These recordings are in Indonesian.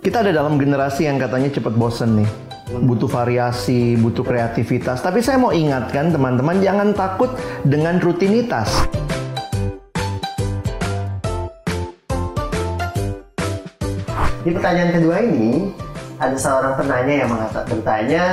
Kita ada dalam generasi yang katanya cepat bosen nih. Butuh variasi, butuh kreativitas. Tapi saya mau ingatkan teman-teman jangan takut dengan rutinitas. Di pertanyaan kedua ini, ada seorang penanya yang mengatakan bertanya,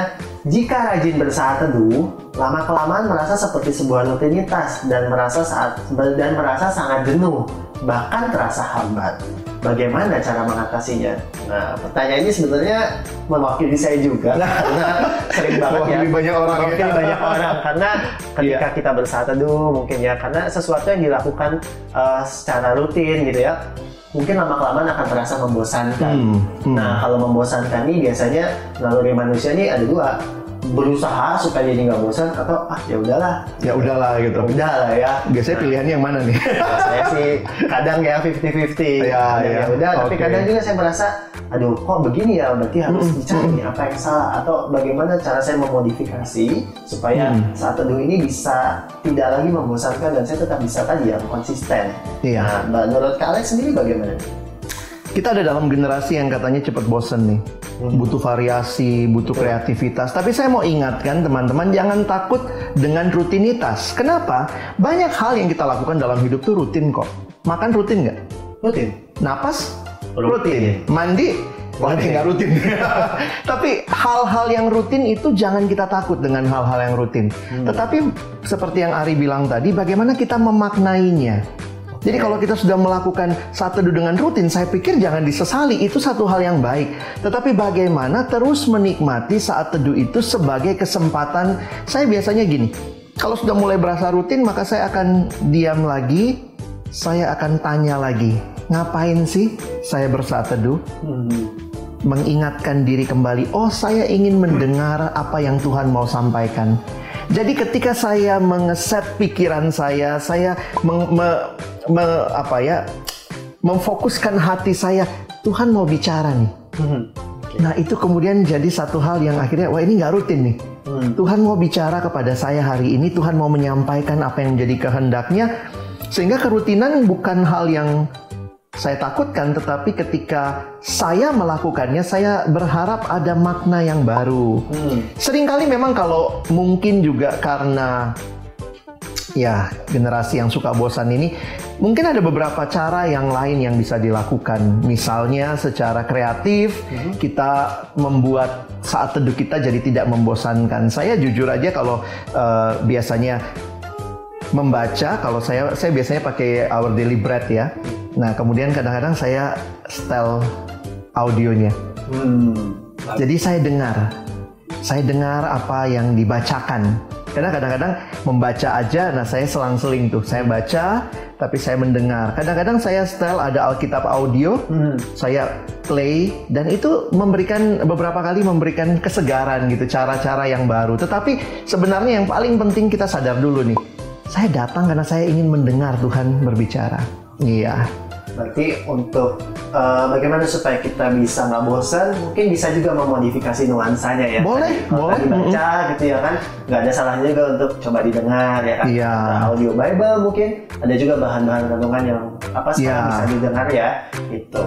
jika rajin bersaat teduh, lama kelamaan merasa seperti sebuah rutinitas dan merasa saat dan merasa sangat jenuh, bahkan terasa hambat. Bagaimana cara mengatasinya? Nah, pertanyaan ini sebenarnya mewakili saya juga karena sering banget ya banyak orang ya. mewakili banyak orang karena ketika Iya. kita bersaat teduh mungkin ya karena sesuatu yang dilakukan uh, secara rutin gitu ya mungkin lama kelamaan akan terasa membosankan. Hmm, hmm. Nah kalau membosankan nih biasanya naluri manusia ini ada dua berusaha supaya jadi nggak bosan atau ah ya udahlah Ya udahlah gitu. udah lah ya Biasanya pilihannya yang mana nih? Nah, saya sih kadang ya 50-50 Ya, Kadang ya. udah tapi Oke. kadang juga saya merasa aduh kok begini ya berarti harus dicari nih apa yang salah atau bagaimana cara saya memodifikasi supaya Hmm. saat teduh ini bisa tidak lagi membosankan dan saya tetap bisa tadi ya konsisten Iya. nah menurut Kak Alex sendiri bagaimana? Kita ada dalam generasi yang katanya cepat bosen nih. Butuh variasi, butuh kreativitas. Tapi saya mau ingatkan teman-teman jangan takut dengan rutinitas. Kenapa? Banyak hal yang kita lakukan dalam hidup tuh rutin kok. Makan rutin nggak? Rutin? Napas? Rutin. Mandi? Wah, nggak rutin. Tapi hal-hal yang rutin itu jangan kita takut dengan hal-hal yang rutin. Tetapi seperti yang Ari bilang tadi, bagaimana kita memaknainya? Jadi kalau kita sudah melakukan saat teduh dengan rutin, saya pikir jangan disesali, itu satu hal yang baik. Tetapi bagaimana terus menikmati saat teduh itu sebagai kesempatan, saya biasanya gini, kalau sudah mulai berasa rutin, maka saya akan diam lagi, saya akan tanya lagi, ngapain sih saya bersaat teduh? mengingatkan diri kembali, oh saya ingin mendengar apa yang Tuhan mau sampaikan. Jadi ketika saya mengeset pikiran saya, saya meng- me- me- apa ya, memfokuskan hati saya, Tuhan mau bicara nih. Nah itu kemudian jadi satu hal yang akhirnya, wah ini nggak rutin nih. Tuhan mau bicara kepada saya hari ini, Tuhan mau menyampaikan apa yang menjadi kehendaknya, sehingga kerutinan bukan hal yang saya takutkan, tetapi ketika saya melakukannya, saya berharap ada makna yang baru. Seringkali memang kalau mungkin juga karena ya generasi yang suka bosan ini, mungkin ada beberapa cara yang lain yang bisa dilakukan. Misalnya secara kreatif, kita membuat saat teduh kita jadi tidak membosankan. Saya jujur aja kalau eh, biasanya membaca kalau saya saya biasanya pakai Our Daily Bread ya. Nah, kemudian kadang-kadang saya setel audionya. Hmm. Jadi saya dengar. Saya dengar apa yang dibacakan. Karena kadang-kadang membaca aja, nah saya selang-seling tuh. Saya baca, tapi saya mendengar. Kadang-kadang saya setel ada Alkitab audio, saya play, dan itu memberikan beberapa kali memberikan kesegaran gitu, cara-cara yang baru. Tetapi sebenarnya yang paling penting kita sadar dulu nih. Saya datang karena saya ingin mendengar Tuhan berbicara. Iya. Berarti untuk eh, bagaimana supaya kita bisa nggak bosan, mungkin bisa juga memodifikasi nuansanya ya. Boleh, kalau boleh. tadi baca gitu ya kan, nggak ada salahnya juga untuk coba didengar ya kan. Iya. Ada audio Bible mungkin, ada juga bahan-bahan renungan yang apa sekarang Iya. bisa didengar ya. Itu.